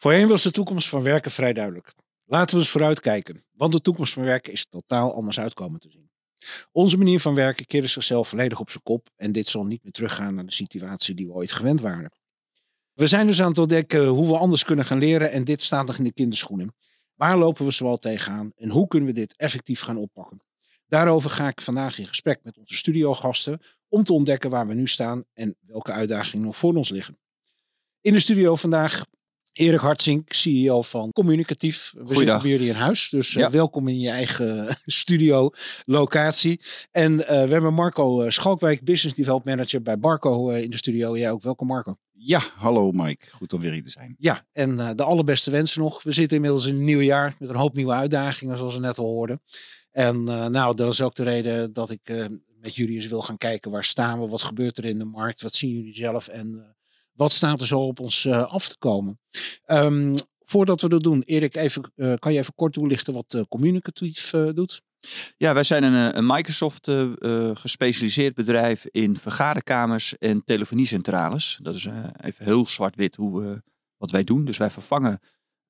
Voorheen was de toekomst van werken vrij duidelijk. Laten we eens vooruitkijken, want de toekomst van werken is totaal anders uitkomen te zien. Onze manier van werken keerde zichzelf volledig op zijn kop en dit zal niet meer teruggaan naar de situatie die we ooit gewend waren. We zijn dus aan het ontdekken hoe we anders kunnen gaan leren en dit staat nog in de kinderschoenen. Waar lopen we zoal tegenaan en hoe kunnen we dit effectief gaan oppakken? Daarover ga ik vandaag in gesprek met onze studiogasten om te ontdekken waar we nu staan en welke uitdagingen nog voor ons liggen. In de studio vandaag Erik Hartzink, CEO van Communicatief. We zitten bij jullie in huis, dus uh, welkom in je eigen studio locatie. En uh, we hebben Marco eh, Schalkwijk, Business Development Manager bij Barco in de studio. Jij ook, welkom Marco. Ja, hallo Mike. Goed om weer hier te zijn. Ja, en de allerbeste wensen nog. We zitten inmiddels in een nieuw jaar met een hoop nieuwe uitdagingen, zoals we net al hoorden. En nou, dat is ook de reden dat ik met jullie eens wil gaan kijken. Waar staan we? Wat gebeurt er in de markt? Wat zien jullie zelf? En wat staat er zo op ons uh, af te komen? Um, voordat we dat doen, Erik, even, uh, kan je even kort toelichten wat uh, Communicatief doet? Ja, wij zijn een, een Microsoft gespecialiseerd bedrijf in vergaderkamers en telefoniecentrales. Dat is even heel zwart-wit hoe we, wat wij doen. Dus wij vervangen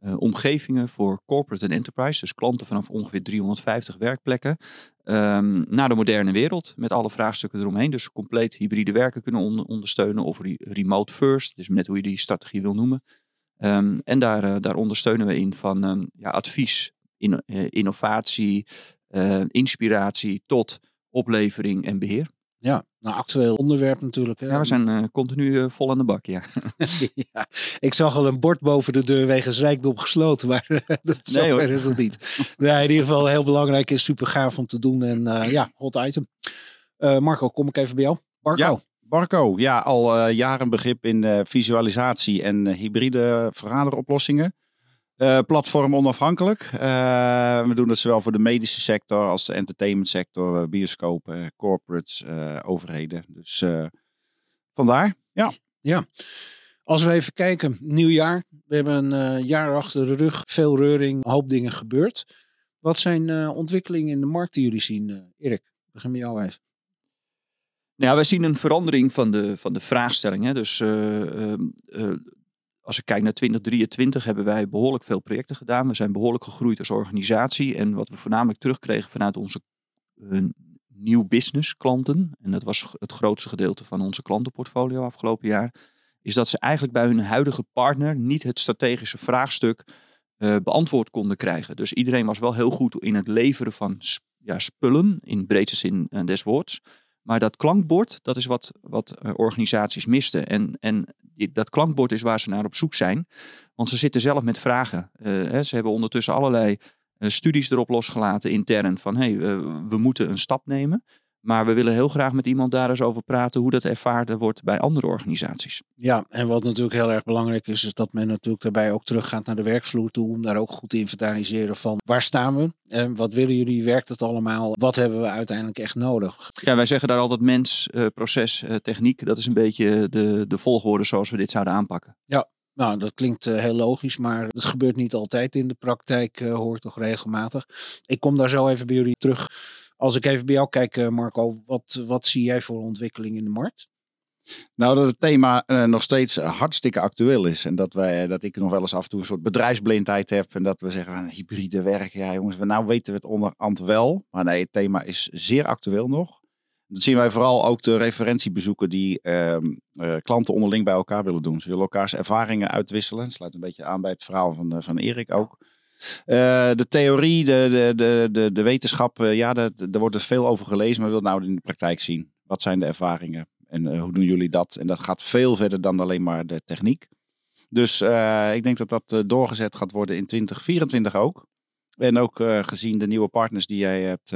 uh, omgevingen voor corporate en enterprise, dus klanten vanaf ongeveer 350 werkplekken, um, naar de moderne wereld met alle vraagstukken eromheen. Dus compleet hybride werken kunnen on ondersteunen of re remote first, dus net hoe je die strategie wil noemen. Um, en daar, uh, daar ondersteunen we in van um, ja, advies, in, uh, innovatie, inspiratie tot oplevering en beheer. Ja, nou actueel onderwerp natuurlijk. Hè? Ja, we zijn uh, continu uh, vol aan de bak, ja. ja. Ik zag al een bord boven de deur wegens rijkdom gesloten, maar dat nee, zover is het niet. Nee, in ieder geval heel belangrijk is super gaaf om te doen en uh, ja, hot item. Marco, kom ik even bij jou. Barco. Ja. Barco, ja, al jaren begrip in visualisatie en hybride vergaderoplossingen. Uh, platform onafhankelijk. Uh, we doen het zowel voor de medische sector als de entertainment sector, uh, bioscopen, corporates, overheden. Dus vandaar, ja. Ja. Als we even kijken, nieuw jaar. We hebben een jaar achter de rug, veel reuring, een hoop dingen gebeurd. Wat zijn ontwikkelingen in de markt die jullie zien? Erik, begin met jou even. Nou, wij zien een verandering van de, van de vraagstelling. Hè. Dus als ik kijk naar 2023 hebben wij behoorlijk veel projecten gedaan. We zijn behoorlijk gegroeid als organisatie. En wat we voornamelijk terugkregen vanuit onze uh, nieuw business klanten, en dat was het grootste gedeelte van onze klantenportfolio afgelopen jaar, is dat ze eigenlijk bij hun huidige partner niet het strategische vraagstuk uh, beantwoord konden krijgen. Dus iedereen was wel heel goed in het leveren van ja, spullen, in breedste zin uh, des woords. Maar dat klankbord, dat is wat, wat eh, organisaties misten. En, en dat klankbord is waar ze naar op zoek zijn. Want ze zitten zelf met vragen. Uh, hè, ze hebben ondertussen allerlei uh, studies erop losgelaten intern. Van hé, hey, we moeten een stap nemen. Maar we willen heel graag met iemand daar eens over praten hoe dat ervaren wordt bij andere organisaties. Ja, en wat natuurlijk heel erg belangrijk is, is dat men natuurlijk daarbij ook teruggaat naar de werkvloer toe. Om daar ook goed te inventariseren van waar staan we en wat willen jullie, werkt het allemaal, wat hebben we uiteindelijk echt nodig? Ja, wij zeggen daar altijd mens, uh, proces, uh, techniek. Dat is een beetje de, de volgorde zoals we dit zouden aanpakken. Ja, nou, dat klinkt uh, heel logisch, maar het gebeurt niet altijd in de praktijk, uh, hoor ik toch regelmatig. Ik kom daar zo even bij jullie terug als ik even bij jou kijk, eh, Marco, wat, wat zie jij voor ontwikkeling in de markt? Nou, dat het thema uh, nog steeds hartstikke actueel is. En dat, wij, dat ik nog wel eens af en toe een soort bedrijfsblindheid heb. En dat we zeggen, van hybride werk. Ja, jongens, we, nou weten we het onderhand wel. Maar nee, het thema is zeer actueel nog. Dat zien wij vooral ook de referentiebezoeken die uh, uh, klanten onderling bij elkaar willen doen. Ze willen elkaars ervaringen uitwisselen. Dat sluit een beetje aan bij het verhaal van, van Erik ook. Uh, de theorie, de, de, de, de, wetenschap, uh, ja, daar wordt er veel over gelezen, maar wil nou in de praktijk zien. Wat zijn de ervaringen en uh, hoe doen jullie dat? En dat gaat veel verder dan alleen maar de techniek. Dus ik denk dat dat doorgezet gaat worden in 2024 ook. En ook gezien de nieuwe partners die jij hebt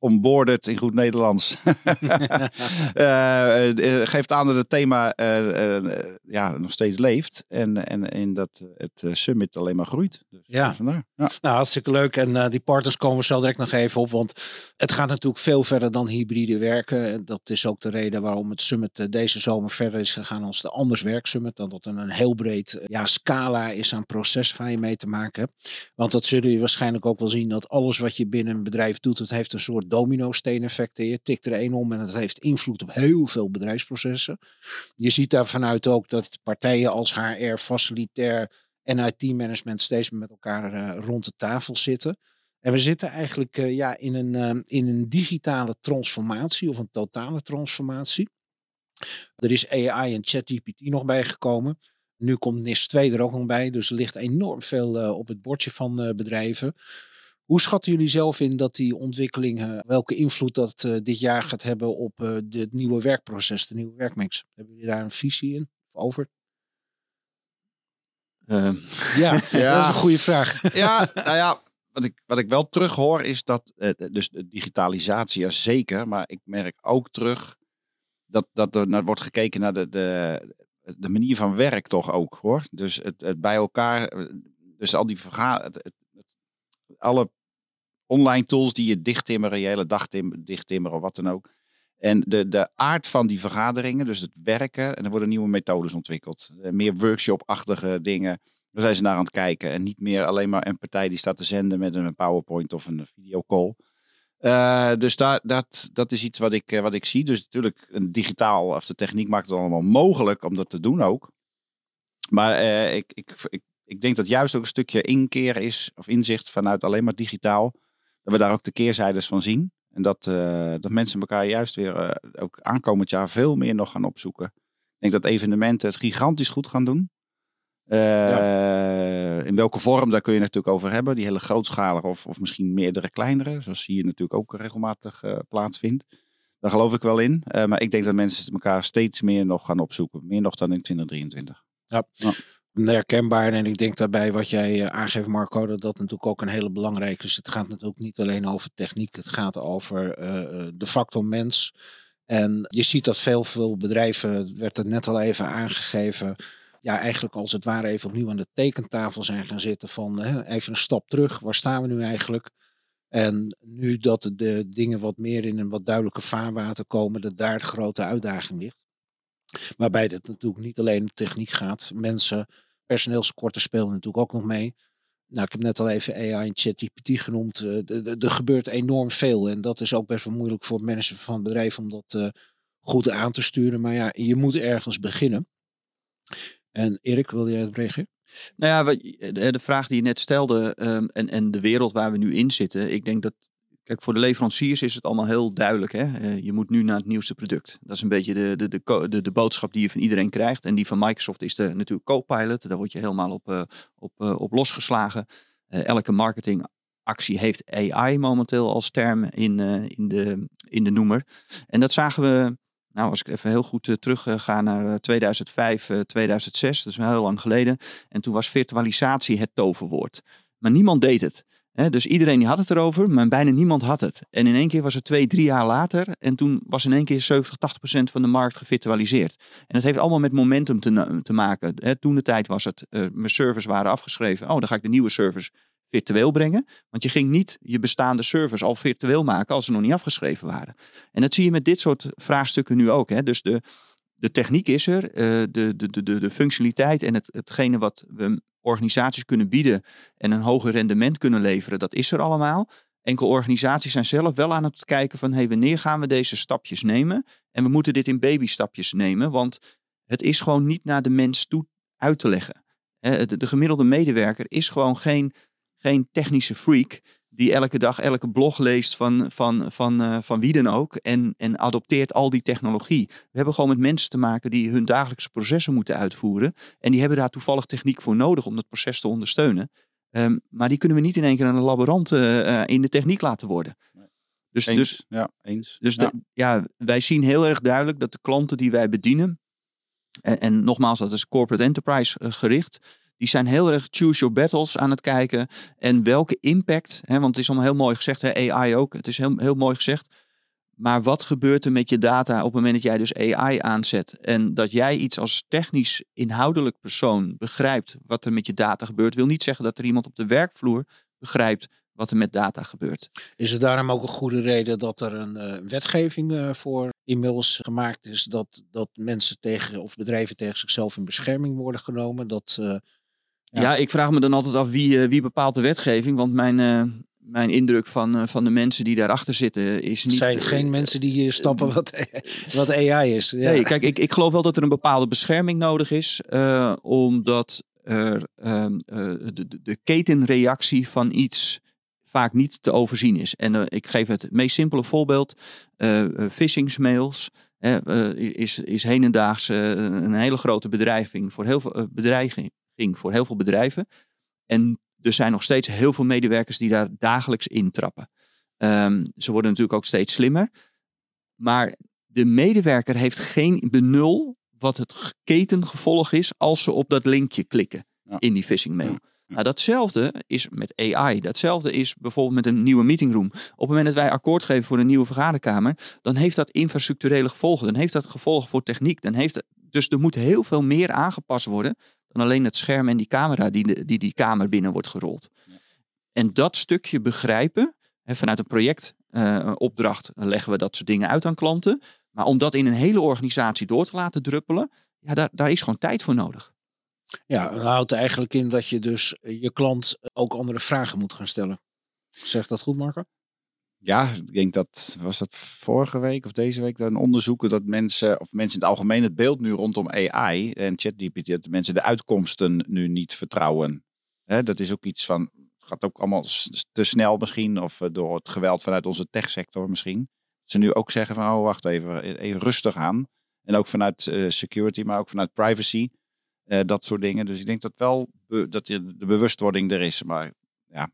onboarded in goed Nederlands. uh, geeft aan dat het thema uh, ja, nog steeds leeft. En, en, en dat het summit alleen maar groeit. Dus ja. ja. Nou, hartstikke leuk. En die partners komen we zo direct nog even op. Want het gaat natuurlijk veel verder dan hybride werken. Dat is ook de reden waarom het summit deze zomer verder is gegaan als de Anders Werk Summit. Dat het een heel breed ja, scala is aan processen waar je mee te maken hebt. Want dat zullen je waarschijnlijk ook wel zien dat alles wat je binnen een bedrijf doet, het heeft een soort domino-steen effect. Je tikt er één om en het heeft invloed op heel veel bedrijfsprocessen. Je ziet daar vanuit ook dat partijen als HR, facilitair en IT-management steeds meer met elkaar uh, rond de tafel zitten. En we zitten eigenlijk uh, ja, in, een, uh, in een digitale transformatie of een totale transformatie. Er is AI en ChatGPT nog bijgekomen. Nu komt NIS 2 er ook nog bij. Dus er ligt enorm veel op het bordje van bedrijven. Hoe schatten jullie zelf in dat die ontwikkelingen, welke invloed dat uh, dit jaar gaat hebben op uh, de, het nieuwe werkproces, de nieuwe werkmix? Hebben jullie daar een visie in over? Uh, ja, ja, dat is een goede vraag. Ja, nou ja, wat ik, wat ik wel terug hoor is dat, uh, dus de digitalisatie ja zeker, maar ik merk ook terug dat, dat er naar, wordt gekeken naar de, de, de manier van werk toch ook hoor. Dus het, het bij elkaar, dus al die vergaderingen, alle online tools die je dichttimmeren, je hele dag dichttimmeren of wat dan ook. En de, de aard van die vergaderingen, dus het werken, en er worden nieuwe methodes ontwikkeld. Eh, meer workshop-achtige dingen. Daar zijn ze naar aan het kijken. En niet meer alleen maar een partij die staat te zenden met een PowerPoint of een videocall. Uh, dus daar, dat, dat is iets wat ik, eh, wat ik zie. Dus natuurlijk, een digitaal of de techniek maakt het allemaal mogelijk om dat te doen ook. Maar ik, ik, ik, ik denk dat juist ook een stukje inkeer is, of inzicht vanuit alleen maar digitaal dat we daar ook de keerzijdes van zien. En dat, uh, dat mensen elkaar juist weer uh, ook aankomend jaar veel meer nog gaan opzoeken. Ik denk dat evenementen het gigantisch goed gaan doen. Uh, In welke vorm, daar kun je natuurlijk over hebben. Die hele grootschalige of, of misschien meerdere kleinere. Zoals hier natuurlijk ook regelmatig plaatsvindt. Daar geloof ik wel in. maar ik denk dat mensen elkaar steeds meer nog gaan opzoeken. Meer nog dan in 2023. Ja. ja herkenbaar. En ik denk daarbij wat jij eh, aangeeft, Marco, dat dat natuurlijk ook een hele belangrijke is. Het gaat natuurlijk niet alleen over techniek, het gaat over eh, eh, de factor mens. En je ziet dat veel, veel bedrijven, werd het net al even aangegeven, ja, eigenlijk als het ware even opnieuw aan de tekentafel zijn gaan zitten van even een stap terug, waar staan we nu eigenlijk? En nu dat de dingen wat meer in een wat duidelijke vaarwater komen, dat daar de grote uitdaging ligt. Waarbij het natuurlijk niet alleen om techniek gaat. Mensen, personeelskorten spelen natuurlijk ook nog mee. Nou, ik heb net al even AI en ChatGPT genoemd. Uh, er gebeurt enorm veel. En dat is ook best wel moeilijk voor mensen van het bedrijf om dat uh, goed aan te sturen. Maar ja, je moet ergens beginnen. En Erik, wil jij het reageren? Nou ja, de vraag die je net stelde um, en, en de wereld waar we nu in zitten. Ik denk dat Voor de leveranciers is het allemaal heel duidelijk. Hè? Eh, je moet nu naar het nieuwste product. Dat is een beetje de, de, de, de, de boodschap die je van iedereen krijgt. En die van Microsoft is de, natuurlijk Copilot. Daar word je helemaal op, uh, op, uh, op losgeslagen. elke marketingactie heeft AI momenteel als term in, in, de, in de noemer. En dat zagen we, nou als ik even heel goed terug ga naar 2005, 2006. Dat is heel lang geleden. En toen was virtualisatie het toverwoord. Maar niemand deed het dus iedereen die had het erover, maar bijna niemand had het. En in één keer was het twee, drie jaar later. En toen was in één keer 70, 80 procent van de markt gevirtualiseerd. En dat heeft allemaal met momentum te, te maken. toen de tijd was het, uh, mijn servers waren afgeschreven. Oh, dan ga ik de nieuwe servers virtueel brengen. Want je ging niet je bestaande servers al virtueel maken als ze nog niet afgeschreven waren. En dat zie je met dit soort vraagstukken nu ook. Dus de, de techniek is er, uh, de, de, de, de functionaliteit en het, hetgene wat we organisaties kunnen bieden en een hoger rendement kunnen leveren, dat is er allemaal. Enkele organisaties zijn zelf wel aan het kijken van hey, wanneer gaan we deze stapjes nemen? En we moeten dit in babystapjes nemen, want het is gewoon niet naar de mens toe uit te leggen. De, de gemiddelde medewerker is gewoon geen, geen technische freak die elke dag elke blog leest van, van, van, uh, van wie dan ook en, en adopteert al die technologie. We hebben gewoon met mensen te maken die hun dagelijkse processen moeten uitvoeren en die hebben daar toevallig techniek voor nodig om dat proces te ondersteunen. Um, maar die kunnen we niet in één keer een laborant uh, in de techniek laten worden. Dus, eens, dus, ja, eens. Dus ja. De, ja, wij zien heel erg duidelijk dat de klanten die wij bedienen, en, en nogmaals, dat is corporate enterprise gericht, Die zijn heel erg choose your battles aan het kijken. En welke impact, hè, want het is allemaal heel mooi gezegd, hè, AI ook. Het is heel, heel mooi gezegd. Maar wat gebeurt er met je data op het moment dat jij dus AI aanzet? En dat jij iets als technisch inhoudelijk persoon begrijpt wat er met je data gebeurt, wil niet zeggen dat er iemand op de werkvloer begrijpt wat er met data gebeurt. Is er daarom ook een goede reden dat er een uh, wetgeving uh, voor e-mails gemaakt is dat, dat mensen tegen of bedrijven tegen zichzelf in bescherming worden genomen? Dat, uh, ja. ja. ik vraag me dan altijd af wie, wie bepaalt de wetgeving, want mijn, mijn indruk van, van de mensen die daarachter zitten is niet... Het zijn geen mensen die hier stappen wat, wat AI is. Ja. Nee, kijk, ik, ik geloof wel dat er een bepaalde bescherming nodig is, omdat er ehm, de, de, de ketenreactie van iets vaak niet te overzien is. En ik geef het meest simpele voorbeeld. Phishingsmails is, is hedendaags een hele grote bedreiging voor heel veel, bedreiging voor heel veel bedrijven. En er zijn nog steeds heel veel medewerkers die daar dagelijks intrappen. Um, ze worden natuurlijk ook steeds slimmer. Maar de medewerker heeft geen benul wat het ketengevolg is als ze op dat linkje klikken in die phishing mail. Nou, datzelfde is met AI. Datzelfde is bijvoorbeeld met een nieuwe meetingroom. Op het moment dat wij akkoord geven voor een nieuwe vergaderkamer, dan heeft dat infrastructurele gevolgen. Dan heeft dat gevolgen voor techniek. Dan heeft dus er moet heel veel meer aangepast worden dan alleen het scherm en die camera die die, die kamer binnen wordt gerold. En dat stukje begrijpen, hè, vanuit een projectopdracht uh, leggen we dat soort dingen uit aan klanten. Maar om dat in een hele organisatie door te laten druppelen, ja, daar, daar is gewoon tijd voor nodig. Ja, dat houdt eigenlijk in dat je dus eh, je klant ook andere vragen moet gaan stellen. Zegt dat goed, Marco? Ja, ik denk dat, was dat vorige week of deze week, dan onderzoeken dat mensen, of mensen in het algemeen het beeld nu rondom AI en ChatGPT, dat mensen de uitkomsten nu niet vertrouwen. dat is ook iets van, het gaat ook allemaal te snel misschien, of eh, door het geweld vanuit onze techsector misschien. Dat ze nu ook zeggen van, oh wacht even, e-, even rustig aan. En ook vanuit uh, security, maar ook vanuit privacy. Uh, dat soort dingen. Dus ik denk dat wel dat de bewustwording er is. Maar ja.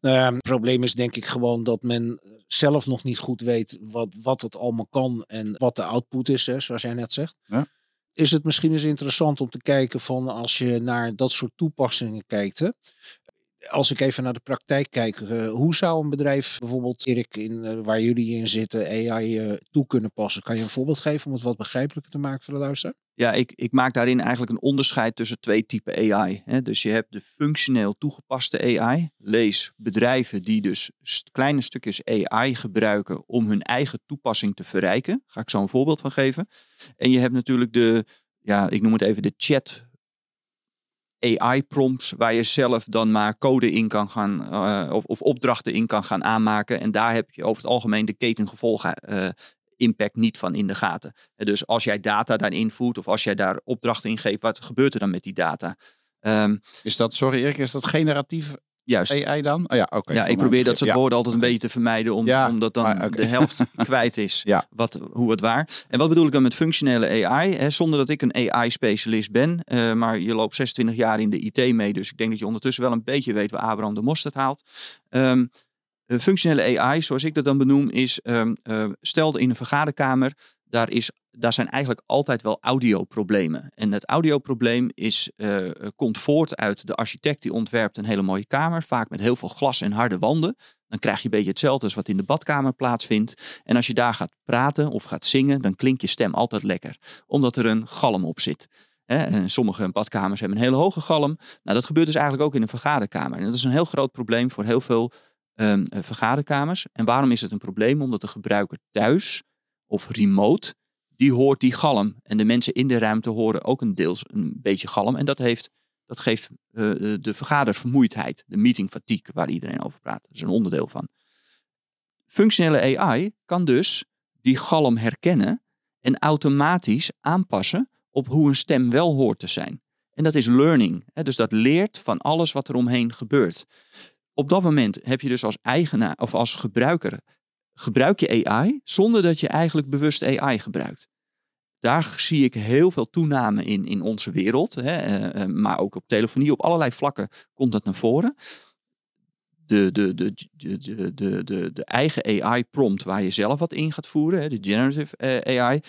Nou ja, het probleem is denk ik gewoon dat men zelf nog niet goed weet wat, wat het allemaal kan en wat de output is, hè, zoals jij net zegt. Ja. Is het misschien eens interessant om te kijken van als je naar dat soort toepassingen kijkt. Hè? Als ik even naar de praktijk kijk, uh, hoe zou een bedrijf bijvoorbeeld, Erik, in, uh, waar jullie in zitten, AI uh, toe kunnen passen? Kan je een voorbeeld geven om het wat begrijpelijker te maken voor de luisteraar? Ja, ik, ik maak daarin eigenlijk een onderscheid tussen twee typen AI. Hè. Dus je hebt de functioneel toegepaste AI. Lees bedrijven die dus kleine stukjes AI gebruiken om hun eigen toepassing te verrijken. Daar ga ik zo een voorbeeld van geven. En je hebt natuurlijk de, ja, ik noem het even de chat AI-prompts waar je zelf dan maar code in kan gaan uh, of, of, opdrachten in kan gaan aanmaken. En daar heb je over het algemeen de ketengevolgen uh, impact niet van in de gaten. dus als jij data daarin voert of als jij daar opdrachten in geeft, wat gebeurt er dan met die data? Um, is dat, sorry Erik, is dat generatief Juist. AI dan? Oh ja, oké. ja, ik probeer dat soort woorden altijd een beetje te vermijden, om, ja, omdat dan de helft kwijt is ja. wat, hoe het waar. En wat bedoel ik dan met functionele AI? Hè, zonder dat ik een AI-specialist ben, uh, maar je loopt 26 jaar in de IT mee, dus ik denk dat je ondertussen wel een beetje weet waar Abraham de Mosterd haalt. Um, functionele AI, zoals ik dat dan benoem, is um, uh, stel in een vergaderkamer, daar is daar zijn eigenlijk altijd wel audioproblemen. En het audioprobleem is, uh, komt voort uit de architect die ontwerpt een hele mooie kamer, vaak met heel veel glas en harde wanden. Dan krijg je een beetje hetzelfde als wat in de badkamer plaatsvindt. En als je daar gaat praten of gaat zingen, dan klinkt je stem altijd lekker, omdat er een galm op zit. En sommige badkamers hebben een hele hoge galm. Nou, dat gebeurt dus eigenlijk ook in een vergaderkamer. En dat is een heel groot probleem voor heel veel um, vergaderkamers. En waarom is het een probleem? Omdat de gebruiker thuis of remote die hoort die galm. En de mensen in de ruimte horen ook een deels een beetje galm. En dat, heeft, dat geeft uh, de vergadervermoeidheid, de meeting fatigue, waar iedereen over praat. Dat is een onderdeel van. Functionele AI kan dus die galm herkennen en automatisch aanpassen op hoe een stem wel hoort te zijn. En dat is learning. Hè? Dus dat leert van alles wat er omheen gebeurt. Op dat moment heb je dus als eigenaar of als gebruiker gebruik je AI zonder dat je eigenlijk bewust AI gebruikt. Daar zie ik heel veel toename in in onze wereld, hè, eh, eh, maar ook op telefonie, op allerlei vlakken komt dat naar voren. De, de, de, de, de, de, de eigen AI-prompt waar je zelf wat in gaat voeren, de generative eh, AI,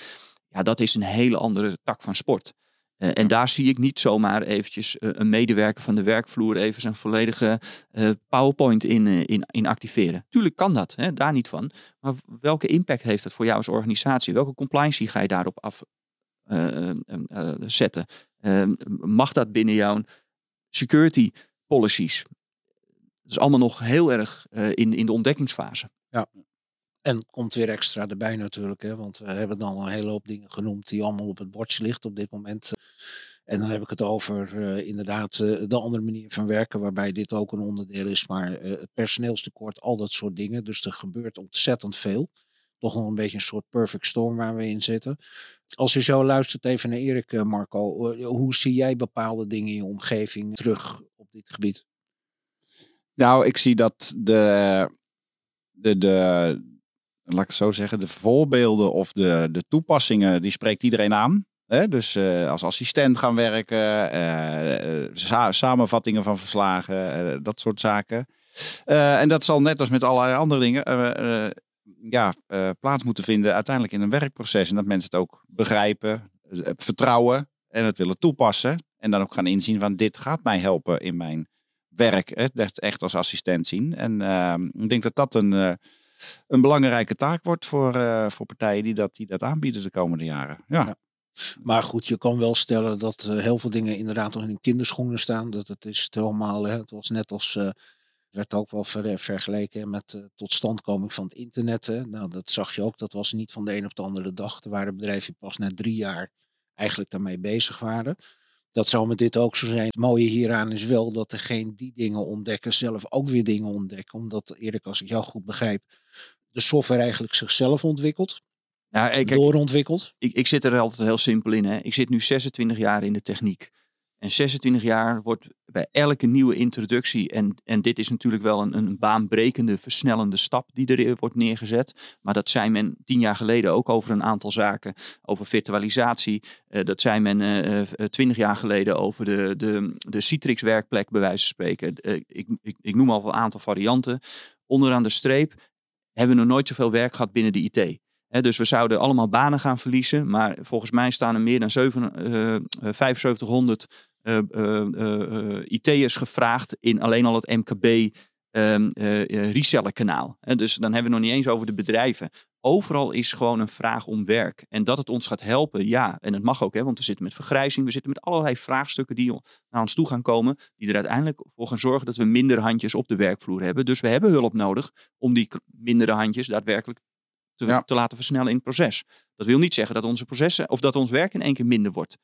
ja, dat is een hele andere tak van sport. Eh, en daar zie ik niet zomaar eventjes eh, een medewerker van de werkvloer even zijn volledige eh, PowerPoint in, in, in activeren. Tuurlijk kan dat, hè, daar niet van. Maar welke impact heeft dat voor jou als organisatie? Welke compliance ga je daarop af eh, eh, eh, zetten? Eh, mag dat binnen jouw security policies? Dat is allemaal nog heel erg in, in de ontdekkingsfase. En komt weer extra erbij natuurlijk. Hè, want we hebben dan een hele hoop dingen genoemd die allemaal op het bordje ligt op dit moment. En dan heb ik het over eh, inderdaad eh, de andere manier van werken, waarbij dit ook een onderdeel is. Maar eh, het personeelstekort, al dat soort dingen. Dus er gebeurt ontzettend veel. Toch nog een beetje een soort perfect storm waar we in zitten. Als je zo luistert even naar Erik, Marco. hoe zie jij bepaalde dingen in je omgeving terug op dit gebied? Nou, ik zie dat de, de, de, laat ik het zo zeggen, de voorbeelden of de, de toepassingen, die spreekt iedereen aan. Dus eh, als assistent gaan werken, eh, eh, sa- samenvattingen van verslagen, dat soort zaken. En dat zal net als met allerlei andere dingen ja, plaats moeten vinden uiteindelijk in een werkproces. En dat mensen het ook begrijpen, vertrouwen en het willen toepassen. En dan ook gaan inzien van dit gaat mij helpen in mijn werk. Hè? Dat echt als assistent zien. En ehm, ik denk dat dat een, een belangrijke taak wordt voor, eh, voor partijen die dat, die dat aanbieden de komende jaren. Ja. Maar goed, je kan wel stellen dat eh, heel veel dingen inderdaad nog in hun kinderschoenen staan. Dat het is helemaal, hè, het was net als, eh, werd ook wel ver- vergeleken met de totstandkoming van het internet. Hè. Nou, dat zag je ook, dat was niet van de een op de andere dag. Er waren bedrijven die pas na drie jaar eigenlijk daarmee bezig waren. Dat zou met dit ook zo zijn. Het mooie hieraan is wel dat degene die dingen ontdekken zelf ook weer dingen ontdekken. Omdat, Erik, als ik jou goed begrijp, de software eigenlijk zichzelf ontwikkelt, Ja, ik, doorontwikkelt. ik, ik zit er altijd heel simpel in. Hè. Ik zit nu 26 jaar in de techniek. En 26 jaar wordt bij elke nieuwe introductie, en, en dit is natuurlijk wel een, een baanbrekende, versnellende stap die er wordt neergezet. Maar dat zei men tien jaar geleden ook over een aantal zaken, over virtualisatie. Eh, dat zei men eh, eh, twintig jaar geleden over de, de, de Citrix-werkplek, bij wijze van spreken. Ik, ik, ik noem al een aantal varianten. Onderaan de streep hebben we nog nooit zoveel werk gehad binnen de IT. Dus we zouden allemaal banen gaan verliezen. Maar volgens mij staan er meer dan zeven, eh, eh, 7500 eh, eh, eh, eh, IT'ers gevraagd in alleen al het MKB ehm, eh, eh, resellerkanaal. Hè, dus dan hebben we nog niet eens over de bedrijven. Overal is gewoon een vraag om werk. En dat het ons gaat helpen, ja. En het mag ook, hè, want we zitten met vergrijzing. We zitten met allerlei vraagstukken die naar ons toe gaan komen. Die er uiteindelijk voor gaan zorgen dat we minder handjes op de werkvloer hebben. Dus we hebben hulp nodig om die mindere handjes daadwerkelijk te, Ja. te laten versnellen in het proces. Dat wil niet zeggen dat onze processen of dat ons werk in één keer minder wordt.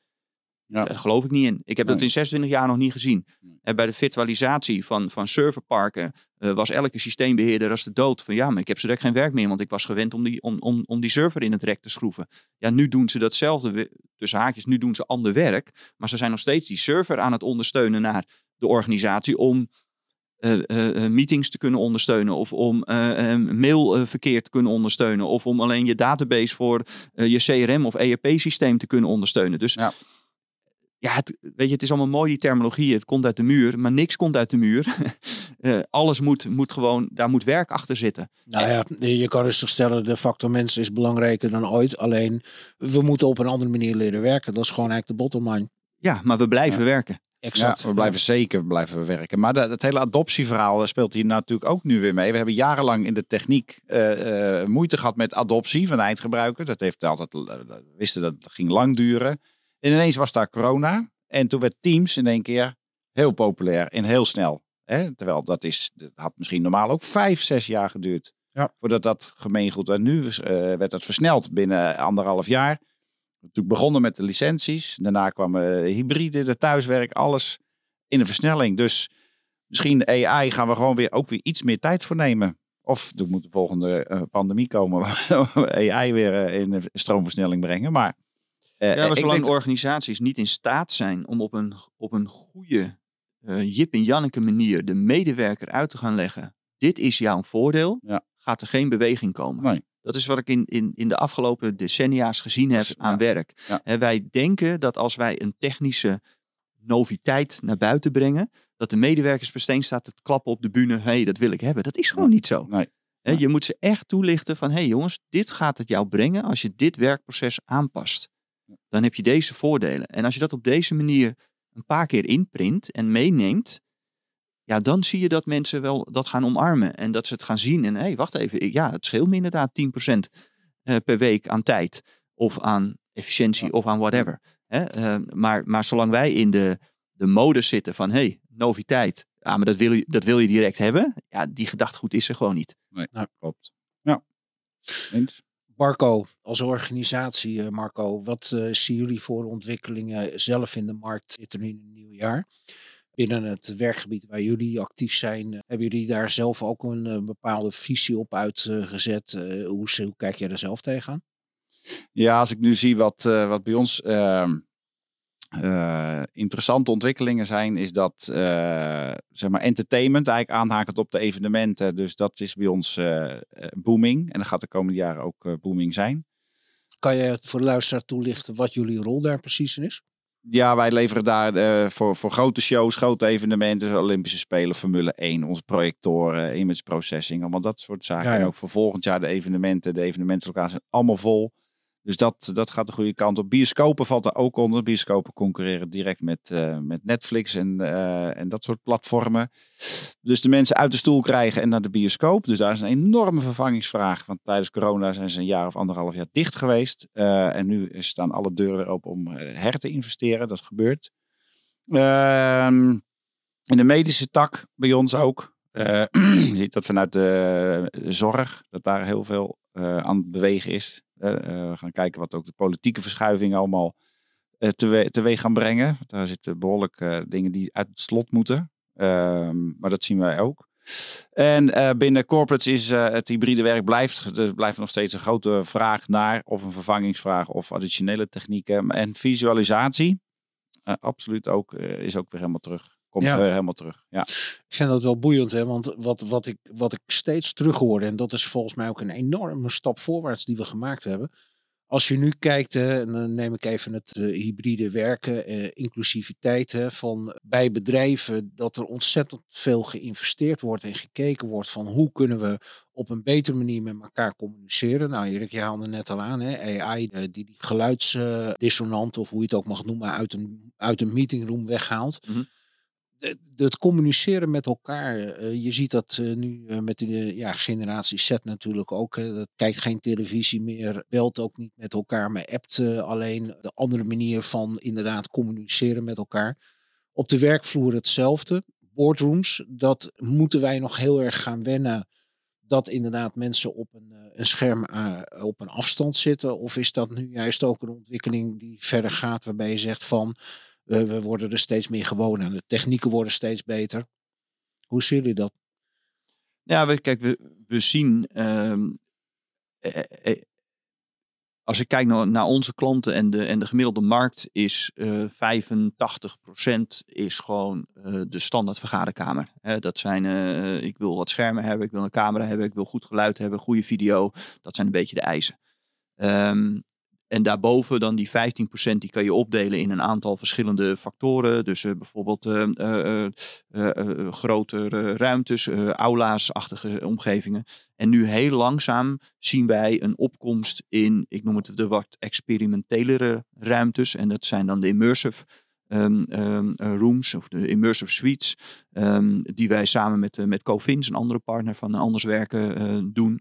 Ja. Daar geloof ik niet in. Ik heb dat in 26 jaar nog niet gezien. Nee. Bij de virtualisatie van, van serverparken eh, was elke systeembeheerder als de dood. Van ja, maar ik heb zo direct geen werk meer, want ik was gewend om die, om, om, om die server in het rek te schroeven. Ja, nu doen ze datzelfde, tussen haakjes, nu doen ze ander werk. Maar ze zijn nog steeds die server aan het ondersteunen naar de organisatie om meetings te kunnen ondersteunen. Of om eh, eh, mailverkeer te kunnen ondersteunen. Of om alleen je database voor eh, je CRM of ERP-systeem te kunnen ondersteunen. Dus Ja. ja, het, weet je, het is allemaal mooi die terminologie. Het komt uit de muur, maar niks komt uit de muur. Eh, alles moet, moet gewoon, daar moet werk achter zitten. Nou ja, je kan rustig stellen, de factor mens is belangrijker dan ooit. Alleen, we moeten op een andere manier leren werken. Dat is gewoon eigenlijk de bottom line. Ja, maar we blijven werken. Exact. Ja, we blijven zeker blijven we werken. Maar dat, het hele adoptieverhaal eh, speelt hier natuurlijk ook nu weer mee. We hebben jarenlang in de techniek eh, eh, moeite gehad met adoptie van de eindgebruiker. Dat heeft altijd, wisten dat het ging lang duren. En ineens was daar corona. En toen werd Teams in één keer heel populair en heel snel. Hè? Terwijl dat, is, dat had misschien normaal ook vijf, zes jaar geduurd. Ja. Voordat dat gemeengoed werd. Nu werd dat versneld binnen anderhalf jaar. Natuurlijk begonnen met de licenties. Daarna kwam eh, hybride, de thuiswerk, alles in de versnelling. Dus misschien AI gaan we gewoon weer ook weer iets meer tijd voor nemen. Of er moet de volgende eh, pandemie komen waar we AI weer eh, in de stroomversnelling brengen. Maar, eh, Ja, maar zolang denk- organisaties niet in staat zijn om op een, op een goede Jip en Janneke manier de medewerker uit te gaan leggen. Dit is jouw voordeel. Ja. Gaat er geen beweging komen. Nee. Dat is wat ik in, in, in de afgelopen decennia's gezien heb Dus, aan ja. werk. Ja. En wij denken dat als wij een technische noviteit naar buiten brengen, dat de medewerkers meteen staat te klappen op de bühne. Hé, hey, dat wil ik hebben. Dat is gewoon niet zo. Nee. Je moet ze echt toelichten van, hé hey jongens, dit gaat het jou brengen als je dit werkproces aanpast. dan heb je deze voordelen. En als je dat op deze manier een paar keer inprint en meeneemt, ja, dan zie je dat mensen wel dat gaan omarmen. En dat ze het gaan zien. En hé, hey, wacht even. Ja, het scheelt me inderdaad 10% eh, per week aan tijd. Of aan efficiëntie of aan whatever. Hè? Uh, maar, maar zolang wij in de, de modus zitten van hey, noviteit. Ja, maar dat wil, je, dat wil je direct hebben. Ja, die gedachtegoed is er gewoon niet. Nee, nou, klopt. Ja. Eens. Marco, als organisatie, eh, Marco, wat uh, zien jullie voor ontwikkelingen zelf in de markt? Zit er nu in een nieuw jaar? Binnen het werkgebied waar jullie actief zijn, uh, hebben jullie daar zelf ook een bepaalde visie op uitgezet? hoe, hoe kijk jij er zelf tegenaan? Ja, als ik nu zie wat, wat bij ons ehm, uh, interessante ontwikkelingen zijn, is dat uh, zeg maar entertainment eigenlijk aanhakend op de evenementen. Dus dat is bij ons uh, booming. En dat gaat de komende jaren ook booming zijn. Kan je voor de luisteraar toelichten wat jullie rol daar precies in is? Ja, wij leveren daar voor, voor grote shows, grote evenementen, Olympische Spelen, Formule 1, onze projectoren, image processing, allemaal dat soort zaken. En ook voor volgend jaar de evenementen, de evenementenlocaties zijn allemaal vol. Dus dat, dat gaat de goede kant op. Bioscopen valt er ook onder. Bioscopen concurreren direct met, uh, met Netflix en, uh, en dat soort platformen. Dus de mensen uit de stoel krijgen en naar de bioscoop. Dus daar is een enorme vervangingsvraag. Want tijdens corona zijn ze een jaar of anderhalf jaar dicht geweest. Uh, en nu staan alle deuren open om her te investeren. Dat gebeurt. Ehm, in de medische tak bij ons ook. je ziet dat vanuit de zorg, dat daar heel veel aan het bewegen is. Eh, we gaan kijken wat ook de politieke verschuivingen allemaal uh, tewe teweeg gaan brengen. Daar zitten behoorlijk eh, dingen die uit het slot moeten. Ehm, maar dat zien wij ook. En binnen corporates is het hybride werk blijft, er blijft nog steeds een grote vraag naar, of een vervangingsvraag of additionele technieken. En visualisatie, absoluut ook, is ook weer helemaal terug komt ja. helemaal terug. Ja. Ik vind dat wel boeiend, hè? want wat, wat, ik, wat ik steeds terug hoorde, en dat is volgens mij ook een enorme stap voorwaarts die we gemaakt hebben. Als je nu kijkt, hè, en dan neem ik even het uh, hybride werken, uh, inclusiviteit hè, van bij bedrijven, dat er ontzettend veel geïnvesteerd wordt en gekeken wordt van hoe kunnen we op een betere manier met elkaar communiceren. Nou, Erik, je haalde net al aan, hè, AI die die geluidsdissonant, of hoe je het ook mag noemen, uit een, uit een meetingroom weghaalt. Mm -hmm het communiceren met elkaar. Uh, je ziet dat uh, nu uh, met de ja, generatie Z natuurlijk ook. Hè, kijkt geen televisie meer, belt ook niet met elkaar, maar appt alleen. De andere manier van inderdaad communiceren met elkaar. Op de werkvloer hetzelfde. Boardrooms, dat moeten wij nog heel erg gaan wennen. Dat inderdaad mensen op een, een scherm op een afstand zitten. Of is dat nu juist ook een ontwikkeling die verder gaat, waarbij je zegt van we, worden er steeds meer gewoon aan. De technieken worden steeds beter. Hoe zien jullie dat? Ja, we, kijk, we, we zien. Uh, eh, als ik kijk naar, naar, onze klanten en de, en de gemiddelde markt, is uh, 85% is gewoon uh, de standaard vergaderkamer. Dat zijn, uh, ik wil wat schermen hebben, ik wil een camera hebben, ik wil goed geluid hebben, goede video. Dat zijn een beetje de eisen. Um, en daarboven dan die 15% die kan je opdelen in een aantal verschillende factoren. Dus uh, bijvoorbeeld uh, uh, grotere ruimtes, aula's-achtige omgevingen. En nu heel langzaam zien wij een opkomst in, ik noem het de wat experimentelere ruimtes. En dat zijn dan de immersive Um, um, rooms of de immersive suites, um, die wij samen met, met Covins, een andere partner van Anders Werken, doen.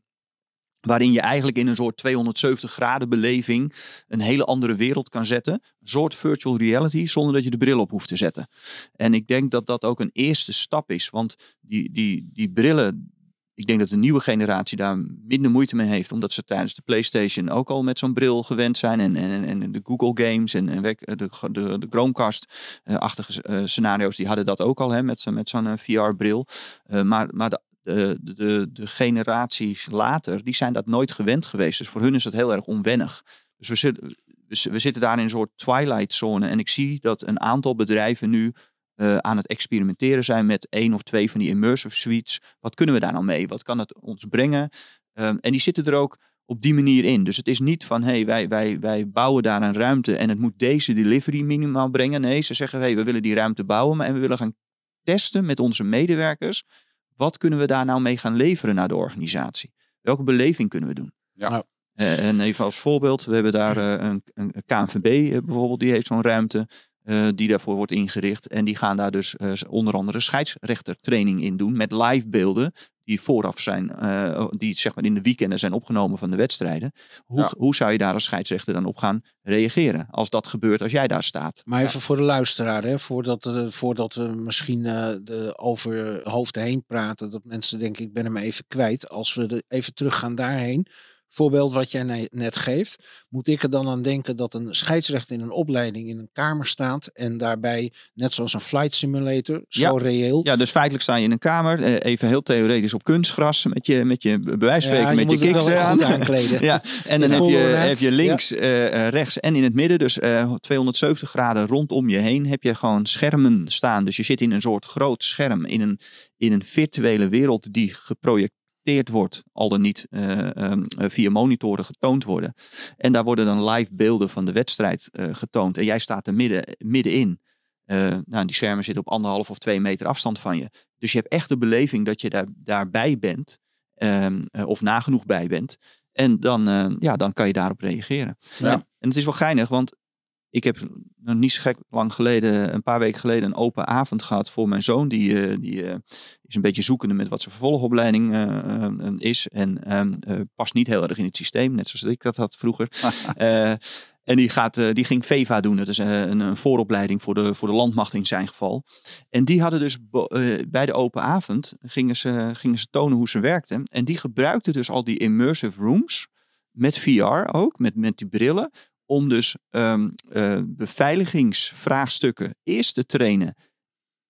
Waarin je eigenlijk in een soort 270 graden beleving een hele andere wereld kan zetten. Een soort virtual reality zonder dat je de bril op hoeft te zetten. En ik denk dat dat ook een eerste stap is. Want die, die, die brillen, ik denk dat de nieuwe generatie daar minder moeite mee heeft. Omdat ze tijdens de PlayStation ook al met zo'n bril gewend zijn. En, en, en de Google Games en, en de, de, de Chromecast-achtige uh, scenario's, die hadden dat ook al hè, met, met zo'n uh, VR-bril. Maar, maar de de, de, de generaties later, die zijn dat nooit gewend geweest. Dus voor hun is dat heel erg onwennig. Dus we zitten, we zitten daar in een soort twilight zone. En ik zie dat een aantal bedrijven nu uh, aan het experimenteren zijn met één of twee van die immersive suites. Wat kunnen we daar nou mee? Wat kan het ons brengen? Um, en die zitten er ook op die manier in. Dus het is niet van, hey, wij, wij, wij bouwen daar een ruimte en het moet deze delivery minimaal brengen. Nee, ze zeggen, hey, we willen die ruimte bouwen en we willen gaan testen met onze medewerkers wat kunnen we daar nou mee gaan leveren naar de organisatie? Welke beleving kunnen we doen? Ja. Eh, en even als voorbeeld, we hebben daar eh, een, een KNVB eh, bijvoorbeeld, die heeft zo'n ruimte eh, die daarvoor wordt ingericht. En die gaan daar dus eh, onder andere scheidsrechtertraining in doen met live beelden die vooraf zijn, eh, die zeg maar in de weekenden zijn opgenomen van de wedstrijden. Hoe, Ja. hoe zou je daar als scheidsrechter dan op gaan reageren als dat gebeurt als jij daar staat? Maar even voor de luisteraar, hè, voordat, eh, voordat we misschien eh, de, over hoofden heen praten, dat mensen denken, ik ben hem even kwijt. Als we de, even teruggaan daarheen, voorbeeld wat jij ne- net geeft, moet ik er dan aan denken dat een scheidsrechter in een opleiding in een kamer staat en daarbij, net zoals een flight simulator, zo Ja. reëel. Ja, dus feitelijk sta je in een kamer, eh, even heel theoretisch op kunstgras, met je, met je Ja, met je kicks aan. aankleden. ja, en dan heb je, heb je links, eh, eh, rechts en in het midden, dus eh, 270 graden rondom je heen, heb je gewoon schermen staan. Dus je zit in een soort groot scherm, in een, in een virtuele wereld die geprojecteerd wordt, al dan niet eh, ehm, eh, via monitoren getoond worden. En daar worden dan live beelden van de wedstrijd eh, getoond. En jij staat er midden, middenin. Eh, nou, die schermen zitten op anderhalf of twee meter afstand van je. Dus je hebt echt de beleving dat je daar, daarbij bent. ehm, eh, of nagenoeg bij bent. En dan, ja, dan kan je daarop reageren. Ja. En, en het is wel geinig, want ik heb nog niet zo gek lang geleden, een paar weken geleden, een open avond gehad voor mijn zoon. Die, eh, die eh, is een beetje zoekende met wat zijn vervolgopleiding eh, is. En ehm, eh, past niet heel erg in het systeem, net zoals ik dat had vroeger. En die, gaat, die ging VEVA doen. Dat is een, een vooropleiding voor de, voor de landmacht in zijn geval. En die hadden dus bij de open avond gingen ze, gingen ze tonen hoe ze werkten. En die gebruikten dus al die immersive rooms met VR ook, met, met die brillen. Om dus ehm, eh, beveiligingsvraagstukken eerst te trainen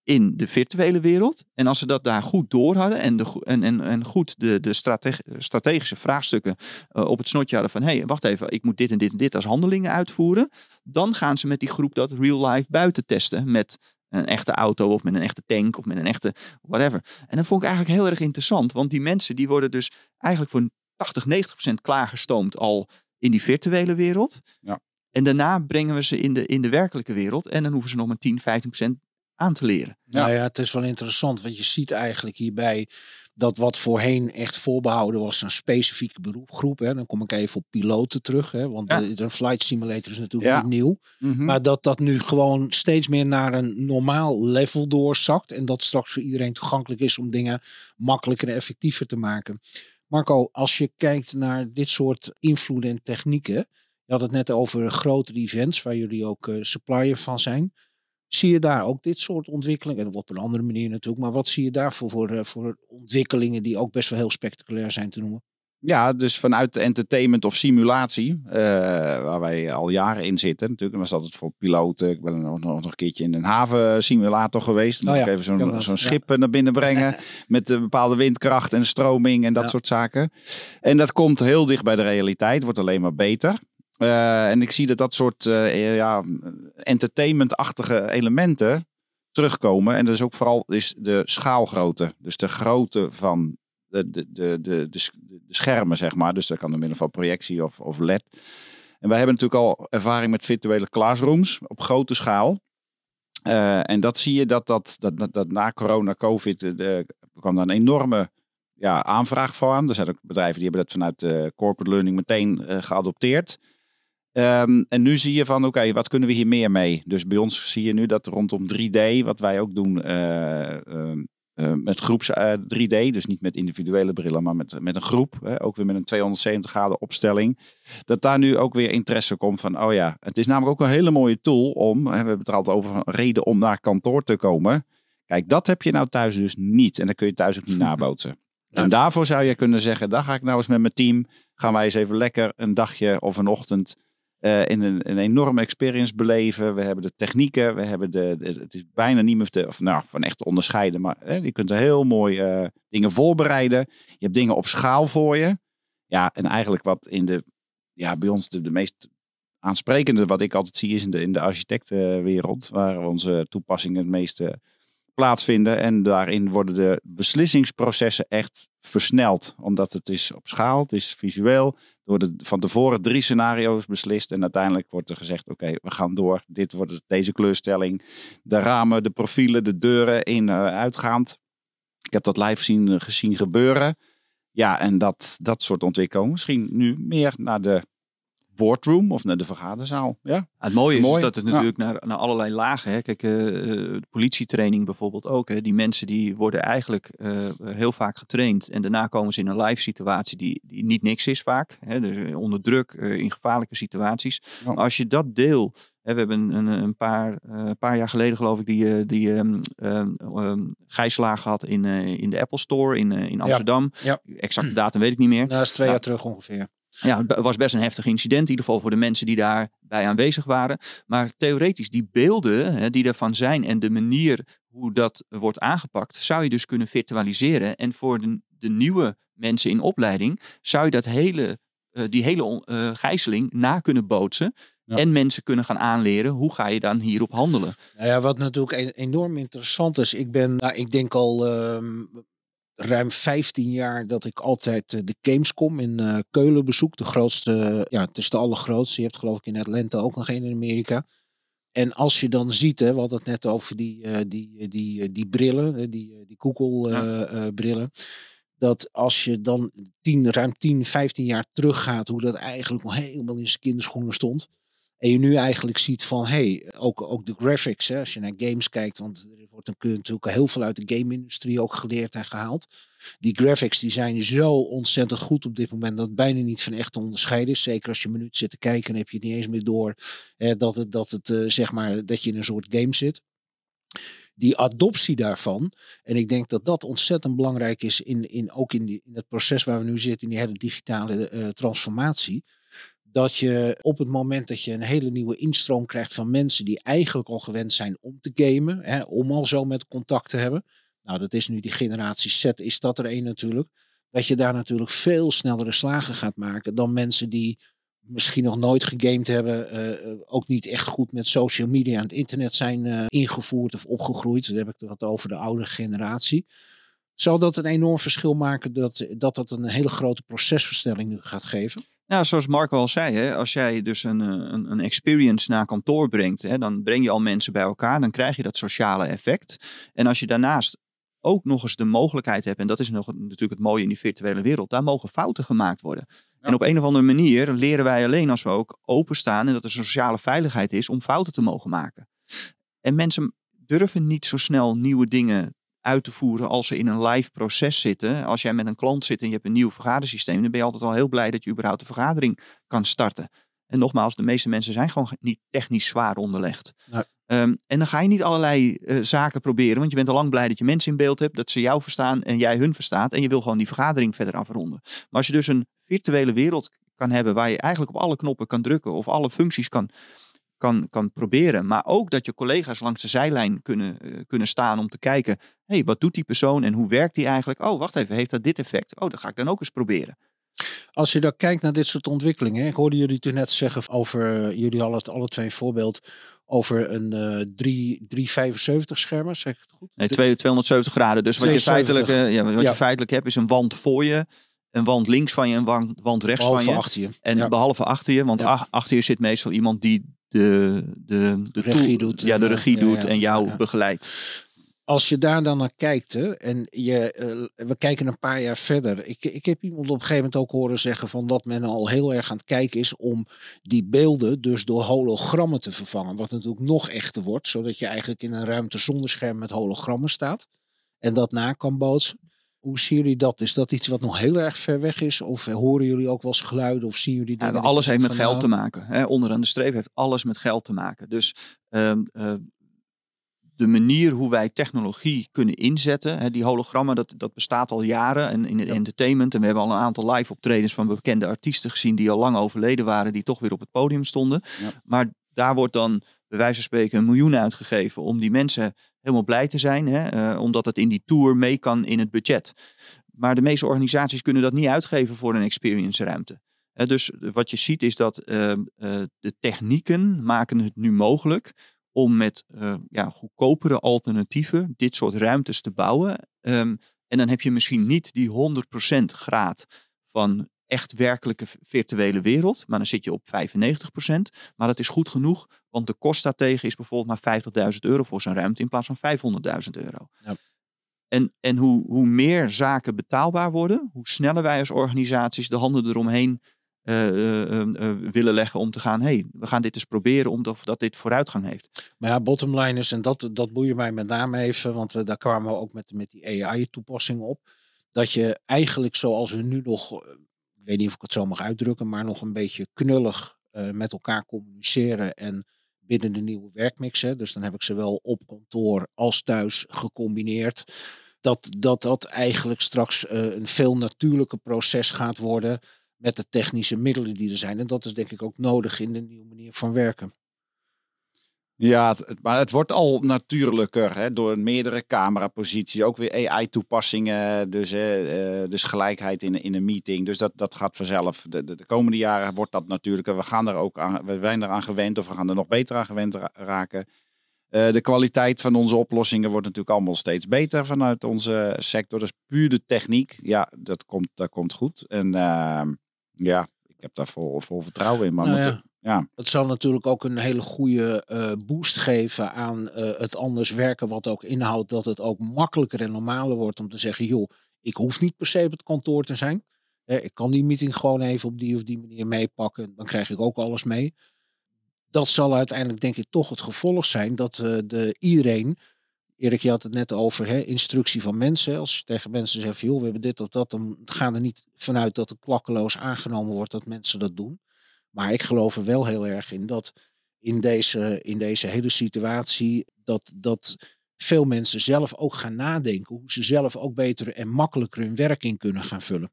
in de virtuele wereld. En als ze dat daar goed door hadden en, de, en, en, goed de, de strate- strategische vraagstukken eh, op het snotje hadden van hé, hey, wacht even, ik moet dit en dit en dit als handelingen uitvoeren. Dan gaan ze met die groep dat real life buiten testen met een echte auto of met een echte tank of met een echte whatever. En dat vond ik eigenlijk heel erg interessant, want die mensen die worden dus eigenlijk voor 80, 90 procent klaargestoomd al in die virtuele wereld. Ja. En daarna brengen we ze in de, in de werkelijke wereld en dan hoeven ze nog maar 10, 15 procent aan te leren. Nou ja, het is wel interessant, want je ziet eigenlijk hierbij dat wat voorheen echt voorbehouden was aan specifieke beroepgroep. Hè. Dan kom ik even op piloten terug, hè, want Ja. de, een flight simulator is natuurlijk Ja. niet nieuw. Mhm. Maar dat dat nu gewoon steeds meer naar een normaal level doorzakt. En dat straks voor iedereen toegankelijk is om dingen makkelijker en effectiever te maken. Marco, als je kijkt naar dit soort invloeden en technieken. Je had het net over grotere events waar jullie ook eh, supplier van zijn. Zie je daar ook dit soort ontwikkelingen? En op een andere manier natuurlijk. Maar wat zie je daarvoor voor, eh, voor ontwikkelingen die ook best wel heel spectaculair zijn te noemen? Ja, dus vanuit de entertainment of simulatie, eh, waar wij al jaren in zitten. Natuurlijk, was altijd voor piloten. Ik ben nog, nog een keertje in een havensimulator geweest. Dan Oh ja, ik even zo'n dat, ja. schip eh, naar binnen brengen. met een bepaalde windkracht en stroming en dat Ja. soort zaken. En dat komt heel dicht bij de realiteit, wordt alleen maar beter. Eh, en ik zie dat dat soort eh, ja, entertainment-achtige elementen terugkomen. En dat is ook vooral is de schaalgrootte. Dus de grootte van de, de, de, de, de, sch- de schermen, zeg maar. Dus dat kan door middel van projectie of, of LED. En wij hebben natuurlijk al ervaring met virtuele classrooms op grote schaal. Eh, en dat zie je dat, dat, dat, dat, na corona, covid, eh, de, kwam daar een enorme ja, aanvraag voor aan. Er zijn ook bedrijven die hebben dat vanuit de corporate learning meteen eh, geadopteerd. Ehm, en nu zie je van, oké, wat kunnen we hier meer mee? Dus bij ons zie je nu dat rondom 3D, wat wij ook doen eh, ehm, eh, met groeps eh, 3D, dus niet met individuele brillen, maar met, met een groep, hè, ook weer met een 270 graden opstelling, dat daar nu ook weer interesse komt van, oh ja, het is namelijk ook een hele mooie tool om, hè, we hebben het er altijd over, een reden om naar kantoor te komen. Kijk, dat heb je nou thuis dus niet en dat kun je thuis ook niet nabootsen. En daarvoor zou je kunnen zeggen, daar ga ik nou eens met mijn team, gaan wij eens even lekker een dagje of een ochtend eh, in een, een enorme experience beleven. We hebben de technieken, we hebben de, het is bijna niet meer te, of, nou, van echt te onderscheiden, maar hè, je kunt er heel mooi eh, dingen voorbereiden. Je hebt dingen op schaal voor je. Ja, en eigenlijk wat in de, ja, bij ons de, de meest aansprekende, wat ik altijd zie, is in de, in de architectenwereld, waar onze toepassingen het meeste plaatsvinden. En daarin worden de beslissingsprocessen echt versneld. Omdat het is op schaal, het is visueel. Er worden van tevoren drie scenario's beslist. En uiteindelijk wordt er gezegd, oké, we gaan door. Dit wordt deze kleurstelling. De ramen, de profielen, de deuren in, eh, uitgaand. Ik heb dat live zien, gezien gebeuren. Ja, en dat, dat soort ontwikkelingen misschien nu meer naar de boardroom of naar de vergaderzaal. Ja, het mooie is, Mooi. dat het Ja. natuurlijk naar, naar allerlei lagen. Hè. Kijk, eh, eh, politietraining bijvoorbeeld ook. Hè. Die mensen die worden eigenlijk eh, heel vaak getraind. En daarna komen ze in een live situatie die, die niet niks is vaak. Hè. Dus onder druk, in gevaarlijke situaties. Ja. Maar als je dat deel... We hebben een, een paar, een paar jaar geleden geloof ik die, die ehm ehm, ehm, gijzelaar gehad in, in de Apple Store in, in Amsterdam. Ja. Exacte datum weet ik niet meer. Nou, dat is twee Ja. jaar terug ongeveer. Ja, het was best een heftig incident, in ieder geval voor de mensen die daarbij aanwezig waren. Maar theoretisch, die beelden hè, die ervan zijn en de manier hoe dat wordt aangepakt, zou je dus kunnen virtualiseren. En voor de, de nieuwe mensen in opleiding zou je dat hele, eh, die hele eh, gijzeling na kunnen bootsen. Ja. En mensen kunnen gaan aanleren hoe ga je dan hierop handelen. Nou ja, wat natuurlijk e- enorm interessant is. Ik ben, nou, ik denk al ehm, ruim 15 jaar dat ik altijd eh, de Gamescom in eh, Keulen bezoek. De grootste, ja, het is de allergrootste. Je hebt geloof ik in Atlanta ook nog één in Amerika. En als je dan ziet, hè, we hadden het net over die, eh, die, die, die brillen, die, die Google Ja. eh, eh, brillen. Dat als je dan 10, ruim 10, 15 jaar teruggaat, hoe dat eigenlijk nog helemaal in zijn kinderschoenen stond. En je nu eigenlijk ziet van, hey, ook, ook de graphics, hè, als je naar games kijkt, want er wordt natuurlijk heel veel uit de game-industrie ook geleerd en gehaald. Die graphics die zijn zo ontzettend goed op dit moment dat het bijna niet van echt te onderscheiden is. Zeker als je een minuut zit te kijken, heb je niet eens meer door dat het, dat, het eh, zeg maar, dat je in een soort game zit. Die adoptie daarvan, en ik denk dat dat ontzettend belangrijk is, in, in, ook in, die, in het proces waar we nu zitten, in die hele digitale eh, transformatie dat je op het moment dat je een hele nieuwe instroom krijgt van mensen die eigenlijk al gewend zijn om te gamen, hè, om al zo met contact te hebben. Nou, dat is nu die generatie Z, is dat er één natuurlijk. Dat je daar natuurlijk veel snellere slagen gaat maken dan mensen die misschien nog nooit gegamed hebben, eh, eh, ook niet echt goed met social media en het internet zijn eh, ingevoerd of opgegroeid. Dan heb ik het over de oudere generatie. Zal dat een enorm verschil maken dat dat, dat een hele grote procesversnelling nu gaat geven? Nou, zoals Marco al zei, hè, als jij dus een, eh, een, een experience naar kantoor brengt, hè, dan breng je al mensen bij elkaar, dan krijg je dat sociale effect. En als je daarnaast ook nog eens de mogelijkheid hebt, en dat is nog natuurlijk het mooie in die virtuele wereld, daar mogen fouten gemaakt worden. Ja. En op een of andere manier leren wij alleen als we ook openstaan en dat er sociale veiligheid is om fouten te mogen maken. En mensen durven niet zo snel nieuwe dingen uit te voeren als ze in een live proces zitten. Als jij met een klant zit en je hebt een nieuw vergadersysteem, dan ben je altijd al heel blij dat je überhaupt de vergadering kan starten. En nogmaals, de meeste mensen zijn gewoon niet technisch zwaar onderlegd. Nee. Ehm, en dan ga je niet allerlei eh, zaken proberen, want je bent al lang blij dat je mensen in beeld hebt, dat ze jou verstaan en jij hun verstaat. En je wil gewoon die vergadering verder afronden. Maar als je dus een virtuele wereld kan hebben waar je eigenlijk op alle knoppen kan drukken of alle functies kan, kan, kan proberen. Maar ook dat je collega's langs de zijlijn kunnen, eh, kunnen staan om te kijken, hé, hey, wat doet die persoon en hoe werkt die eigenlijk? Oh, wacht even, heeft dat dit effect? Oh, dat ga ik dan ook eens proberen. Als je dan kijkt naar dit soort ontwikkelingen. Ik hoorde jullie toen net zeggen over, eh, jullie hadden het alle twee een voorbeeld over een eh 3, 375 schermen, zeg ik het goed? Nee, twee- 270 graden. Dus wat je, 72. feitelijk, eh, ja, wat Ja. je feitelijk hebt is een wand voor je, een wand links van je, een wand, wand rechts Behalve van je. achter je. En Ja. behalve achter je, want ach- achter je zit meestal iemand die de, de, de Regie doet Ja, de en, regie doet en jou begeleidt. Als je daar dan naar kijkt, hè, en je, eh, we kijken een paar jaar verder. Ik, ik heb iemand op een gegeven moment ook horen zeggen van dat men al heel erg aan het kijken is om die beelden dus door hologrammen te vervangen. Wat natuurlijk nog echter wordt, zodat je eigenlijk in een ruimte zonder scherm met hologrammen staat. En dat na kan bootsen. Hoe zien jullie dat? Is dat iets wat nog heel erg ver weg is? Of horen jullie ook wel eens geluiden? Of zien jullie Ja, dingen? dat alles heeft met geld te nou, maken. Hè? Onderaan de streep heeft alles met geld te maken. Dus ehm, eh, de manier hoe wij technologie kunnen inzetten, hè, die hologrammen, dat, dat bestaat al jaren en in het Ja. entertainment. En we hebben al een aantal live optredens van bekende artiesten gezien die al lang overleden waren, die toch weer op het podium stonden. Ja. Maar daar wordt dan bij wijze van spreken een miljoen uitgegeven om die mensen helemaal blij te zijn, hè, eh, omdat het in die tour mee kan in het budget. Maar de meeste organisaties kunnen dat niet uitgeven voor een experience ruimte. Dus wat je ziet is dat ehm, eh, de technieken maken het nu mogelijk om met eh, ja, goedkopere alternatieven dit soort ruimtes te bouwen. Ehm, en dan heb je misschien niet die 100% graad van echt werkelijke virtuele wereld, maar dan zit je op 95%. Maar dat is goed genoeg, want de kost daartegen is bijvoorbeeld maar 50.000 euro voor zo'n ruimte in plaats van 500.000 euro. Ja. En, en hoe, hoe meer zaken betaalbaar worden, hoe sneller wij als organisaties de handen eromheen eh, eh, eh, willen leggen om te gaan, hey, we gaan dit eens proberen omdat dat dit vooruitgang heeft. Maar ja, bottom line is, en dat, dat boeien mij met name even, want we, daar kwamen we ook met, met die AI-toepassing op. Dat je eigenlijk zoals we nu nog, ik weet niet of ik het zo mag uitdrukken, maar nog een beetje knullig met elkaar communiceren en binnen de nieuwe werkmix. Hè, dus dan heb ik ze wel op kantoor als thuis gecombineerd. Dat dat, dat eigenlijk straks een veel natuurlijker proces gaat worden met de technische middelen die er zijn. En dat is denk ik ook nodig in de nieuwe manier van werken. Ja, maar het wordt al natuurlijker hè, door meerdere cameraposities, ook weer AI-toepassingen, dus, uh, dus gelijkheid in, in een meeting. Dus dat, dat gaat vanzelf. De, de, de, komende jaren wordt dat natuurlijker. We gaan er ook aan, we zijn eraan gewend of we gaan er nog beter aan gewend raken. Uh, de kwaliteit van onze oplossingen wordt natuurlijk allemaal steeds beter vanuit onze sector. Dus puur de techniek, ja, dat komt, dat komt goed. En ehm, ja, ik heb daar vol, vol vertrouwen in. Maar nou ja. Ja. Het zal natuurlijk ook een hele goede uh, boost geven aan uh, het anders werken. Wat ook inhoudt dat het ook makkelijker en normaler wordt om te zeggen: joh, ik hoef niet per se op het kantoor te zijn. ik kan die meeting gewoon even op die of die manier meepakken. Dan krijg ik ook alles mee. Dat zal uiteindelijk denk ik toch het gevolg zijn dat uh, de, iedereen Erik, je had het net over hè, instructie van mensen. Als je tegen mensen zegt, joh, we hebben dit of dat, dan gaan er niet vanuit dat het klakkeloos aangenomen wordt dat mensen dat doen. Maar ik geloof er wel heel erg in dat in deze, in deze hele situatie, dat, dat veel mensen zelf ook gaan nadenken hoe ze zelf ook beter en makkelijker hun werk in kunnen gaan vullen.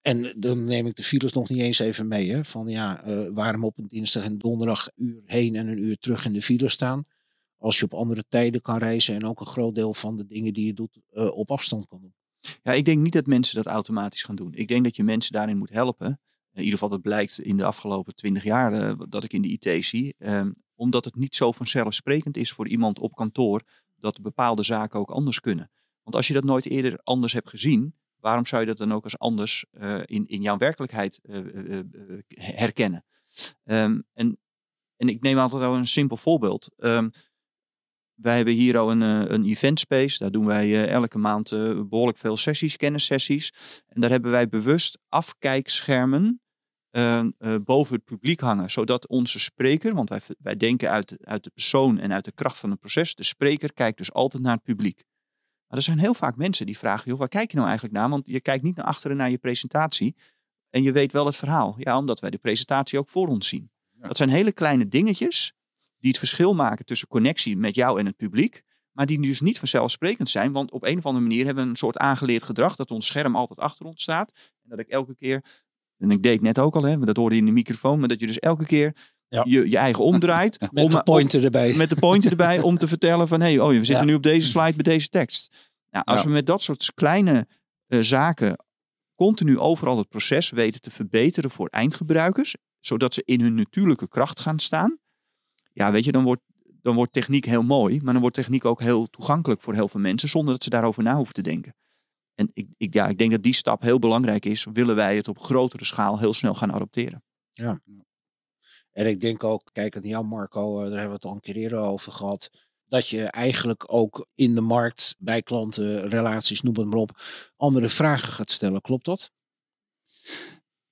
En dan neem ik de files nog niet eens even mee. Hè, van ja, uh, waarom op een dinsdag en donderdag uur heen en een uur terug in de file staan als je op andere tijden kan reizen en ook een groot deel van de dingen die je doet uh, op afstand kan doen. Ja, ik denk niet dat mensen dat automatisch gaan doen. Ik denk dat je mensen daarin moet helpen. In ieder geval, dat blijkt in de afgelopen twintig jaar uh, dat ik in de IT zie. Um, omdat het niet zo vanzelfsprekend is voor iemand op kantoor dat bepaalde zaken ook anders kunnen. Want als je dat nooit eerder anders hebt gezien, waarom zou je dat dan ook als anders uh, in, in jouw werkelijkheid herkennen? Um, en, en ik neem altijd wel een simpel voorbeeld. Um, wij hebben hier al een, eh, een event space. Daar doen wij eh, elke maand eh, behoorlijk veel sessies, kennissessies. En daar hebben wij bewust afkijkschermen boven het publiek hangen. Zodat onze spreker, want wij, wij denken uit, uit de persoon en uit de kracht van het proces. De spreker kijkt dus altijd naar het publiek. Maar er zijn heel vaak mensen die vragen, joh, waar kijk je nou eigenlijk naar? Want je kijkt niet naar achteren naar je presentatie. En je weet wel het verhaal. Ja, omdat wij de presentatie ook voor ons zien. Dat zijn hele kleine dingetjes die het verschil maken tussen connectie met jou en het publiek. Maar die dus niet vanzelfsprekend zijn. Want op een of andere manier hebben we een soort aangeleerd gedrag. Dat ons scherm altijd achter ons staat. En dat ik elke keer. En ik deed net ook al, hè, dat hoorde je in de microfoon. Maar dat je dus elke keer je, je eigen omdraait. met om, de pointer erbij. Met de pointer erbij om te vertellen van... hé, hey, oh, we zitten nu op deze slide bij deze tekst. Nou, als we met dat soort kleine uh, zaken continu overal het proces weten te verbeteren voor eindgebruikers... zodat ze in hun natuurlijke kracht gaan staan ja, weet je, dan wordt, dan wordt techniek heel mooi, maar dan wordt techniek ook heel toegankelijk voor heel veel mensen, zonder dat ze daarover na hoeven te denken. En ik, ik, ja, ik denk dat die stap heel belangrijk is, willen wij het op grotere schaal heel snel gaan adopteren. Ja. En ik denk ook, kijk, aan jou Marco, eh, daar hebben we het al een keer eerder over gehad, dat je eigenlijk ook in de markt, bij klanten, relaties, noem het maar op, andere vragen gaat stellen. Klopt dat?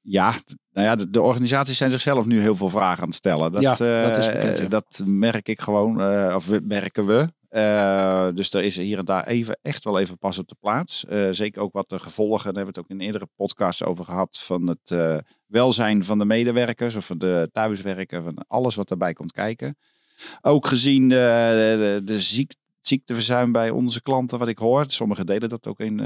Ja, nou ja, de, organisaties zijn zichzelf nu heel veel vragen aan het stellen. Dat, ja, dat, is bekend, dat merk ik gewoon, uh, of merken we. Uh, dus er is hier en daar even, echt wel even pas op de plaats. Uh, zeker ook wat de gevolgen, daar hebben we het ook in eerdere podcasts over gehad, van het welzijn van de medewerkers of van de thuiswerken, van alles wat erbij komt kijken. Ook gezien de, de ziek, ziekteverzuim bij onze klanten, wat ik hoor. Sommigen delen dat ook in,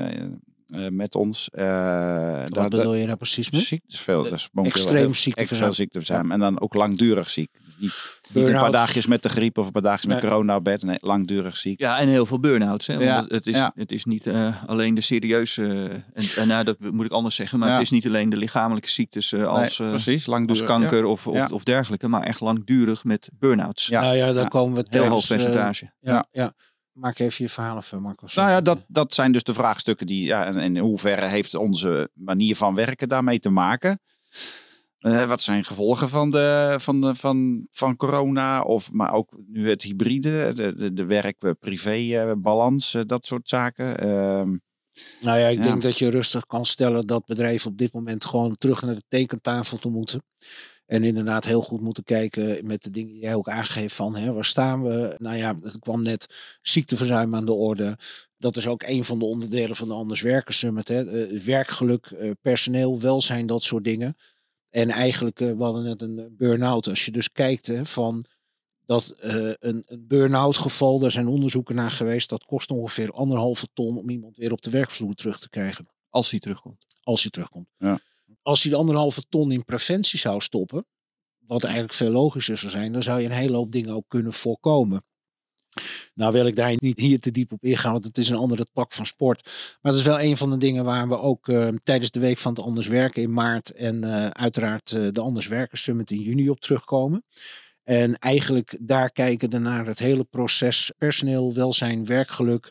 uh, met ons. Uh, Wat bedoel je daar precies mee? Ziek, veel, dus extreem ziekteverzuim. ziekteverzuim. Ja. En dan ook langdurig ziek. Niet, niet een paar dagjes met de griep of een paar dagjes met corona op bed. Nee, langdurig ziek. Ja, en heel veel burn-outs. Hè? Ja. Het, is, ja. het is niet uh, alleen de serieuze, en, en nou, dat moet ik anders zeggen, maar het is niet alleen de lichamelijke ziektes als, nee, precies, langdurig, als kanker of, of, of, dergelijke, maar echt langdurig met burn-outs. Ja, nou ja, daar komen we Heel hoog percentage. ja. ja. Maak even je verhaal af, Marco. Nou ja, dat, dat zijn dus de vraagstukken die, ja, en in hoeverre heeft onze manier van werken daarmee te maken? Eh, wat zijn gevolgen van, de, van, de, van, van corona? Of, maar ook nu het hybride, de, de, de werk-privé-balans, dat soort zaken. Ehm, Nou ja, ik Ja. denk dat je rustig kan stellen dat bedrijven op dit moment gewoon terug naar de tekentafel toe moeten. En inderdaad heel goed moeten kijken met de dingen die jij ook aangeeft van hè, waar staan we? Nou ja, er kwam net ziekteverzuim aan de orde. Dat is ook een van de onderdelen van de Anders Werken Summit. Hè. Eh, werkgeluk, eh, personeel, welzijn, dat soort dingen. En eigenlijk, eh, we hadden net een burn-out. Als je dus kijkt hè, van dat een, een burn-out geval, daar zijn onderzoeken naar geweest, dat kost ongeveer anderhalve ton om iemand weer op de werkvloer terug te krijgen. Als hij terugkomt. Als hij terugkomt. Ja. Als hij de anderhalve ton in preventie zou stoppen, wat eigenlijk veel logischer zou zijn, dan zou je een hele hoop dingen ook kunnen voorkomen. Nou wil ik daar niet hier te diep op ingaan, want het is een andere tak van sport. Maar dat is wel een van de dingen waar we ook eh, tijdens de week van het Anders Werken in maart en eh, uiteraard eh, de Anders Werken Summit in juni op terugkomen. En eigenlijk daar kijken we naar het hele proces personeel, welzijn, werkgeluk.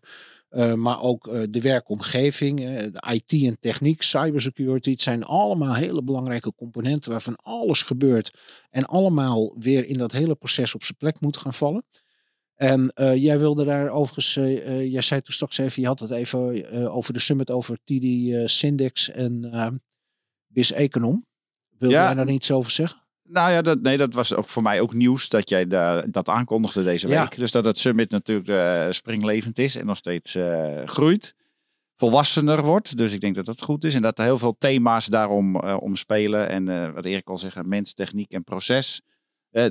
Eh, maar ook eh, de werkomgeving, eh, de IT en techniek, cybersecurity. Het zijn allemaal hele belangrijke componenten waarvan alles gebeurt. En allemaal weer in dat hele proces op zijn plek moet gaan vallen. En jij wilde daar overigens, jij zei toen straks even, je had het even over de summit over TD Syndex en BIS Econom. Ja. jij daar iets over zeggen? Nou ja, dat, nee, dat was ook voor mij ook nieuws dat jij da- dat aankondigde deze Ja. week. Dus dat het summit natuurlijk eh, springlevend is en nog steeds eh, groeit. Volwassener wordt. Dus ik denk dat dat goed is. En dat er heel veel thema's daarom eh, om spelen. En wat Erik al zegt, mens, techniek en proces.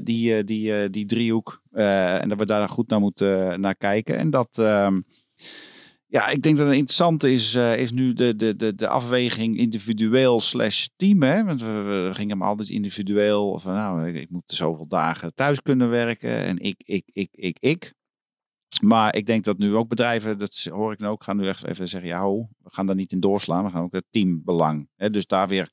Die, die, die driehoek. Eh, en dat we daar goed naar moeten naar kijken. En dat... ja, ik denk dat het interessant is, eh, is nu de, de, de, de afweging individueel slash team. Hè? Want we, gingen maar altijd individueel. Van, nou, ik, moet zoveel dagen thuis kunnen werken. En ik, ik, ik, ik, ik. Maar ik denk dat nu ook bedrijven, dat hoor ik nu ook, gaan nu echt even zeggen, ja, we gaan daar niet in doorslaan. We gaan ook het teambelang. Hè? Dus daar weer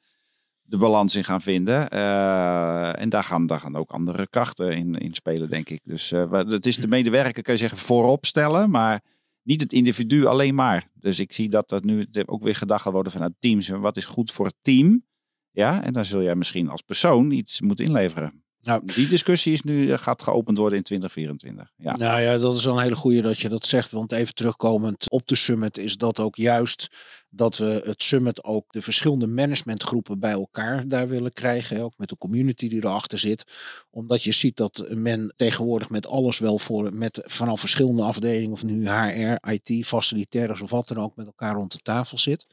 de balans in gaan vinden. Eh, en daar gaan, daar gaan ook andere krachten in, in spelen, denk ik. Dus eh, het is de medewerker, kan je zeggen, voorop stellen. Maar niet het individu alleen maar. Dus ik zie dat dat nu ook weer gedacht gaat worden vanuit teams. Wat is goed voor het team? Ja, en dan zul jij misschien als persoon iets moeten inleveren. Nou, Die discussie is nu, eh, gaat geopend worden in 2024. Ja. Nou ja, dat is een hele goede dat je dat zegt. Want even terugkomend op de summit is dat ook juist dat we het summit ook de verschillende managementgroepen bij elkaar daar willen krijgen. Ook met de community die erachter zit. Omdat je ziet dat men tegenwoordig met alles wel voor, met vanaf verschillende afdelingen, of nu HR, IT, facilitairs of wat dan ook, met elkaar rond de tafel zit.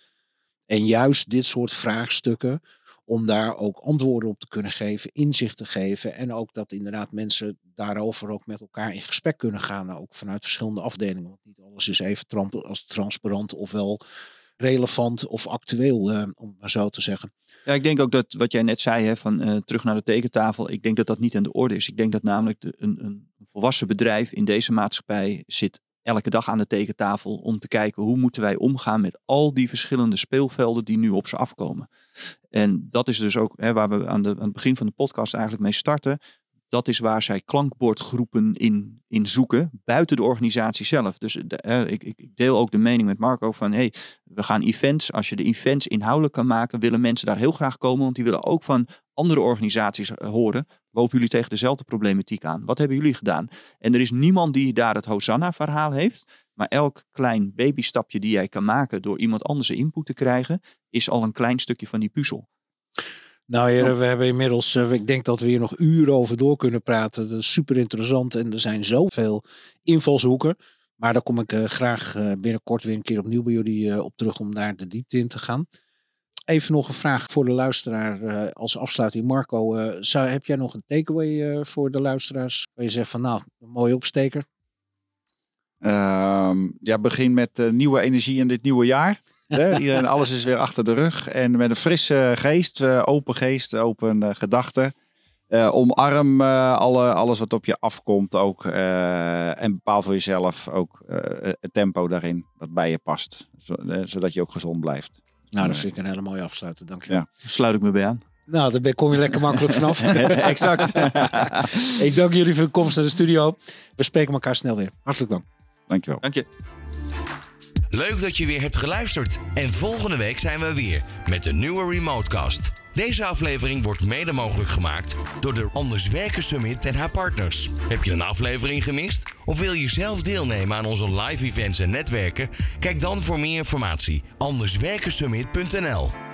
En juist dit soort vraagstukken om daar ook antwoorden op te kunnen geven, inzicht te geven. En ook dat inderdaad mensen daarover ook met elkaar in gesprek kunnen gaan. Ook vanuit verschillende afdelingen. Want niet alles is even als transparant ofwel relevant of actueel, eh, om maar zo te zeggen. Ja, ik denk ook dat wat jij net zei, hè, van eh, terug naar de tekentafel. Ik denk dat dat niet aan de orde is. Ik denk dat namelijk een, een volwassen bedrijf in deze maatschappij zit elke dag aan de tekentafel om te kijken hoe moeten wij omgaan met al die verschillende speelvelden die nu op ze afkomen. En dat is dus ook hè, waar we aan, het begin van de podcast eigenlijk mee starten. Dat is waar zij klankbordgroepen in, in zoeken, buiten de organisatie zelf. Dus de, eh, ik, ik deel ook de mening met Marco van, hey, we gaan events. Als je de events inhoudelijk kan maken, willen mensen daar heel graag komen. Want die willen ook van andere organisaties eh, horen. Lopen jullie tegen dezelfde problematiek aan? Wat hebben jullie gedaan? En er is niemand die daar het Hosanna-verhaal heeft. Maar elk klein babystapje die jij kan maken door iemand anders input te krijgen, is al een klein stukje van die puzzel. Nou heren, we hebben inmiddels, eh, ik denk dat we hier nog uren over door kunnen praten. Dat is super interessant en er zijn zoveel invalshoeken. Maar daar kom ik eh, graag eh, binnenkort weer een keer opnieuw bij jullie op terug om daar de diepte in te gaan. Even nog een vraag voor de luisteraar als afsluiting. Marco, zou, heb jij nog een takeaway voor de luisteraars? Waar je zegt van nou, een mooie opsteker. Ehm, ja, begin met nieuwe energie in dit nieuwe jaar. Hè? Iedereen, alles is weer achter de rug. En met een frisse geest, eh, open geest, open eh, gedachten. Eh, omarm eh, alle, alles wat op je afkomt ook. eh, en bepaal voor jezelf ook eh, het tempo daarin dat bij je past. Zo- zodat je ook gezond blijft. Nou, dat vind ik een hele mooie afsluiter. Dank je wel. Ja. Daar sluit ik me bij aan. Nou, daar kom je lekker makkelijk vanaf. exact. ik dank jullie voor de komst naar de studio. We spreken elkaar snel weer. Hartelijk dank. Dankjewel. Dank je. Leuk dat je weer hebt geluisterd. En volgende week zijn we weer met een nieuwe Remotecast. Deze aflevering wordt mede mogelijk gemaakt door de Anders Werken Summit en haar partners. Heb je een aflevering gemist? Of wil je zelf deelnemen aan onze live events en netwerken? Kijk dan voor meer informatie anderswerkensummit.nl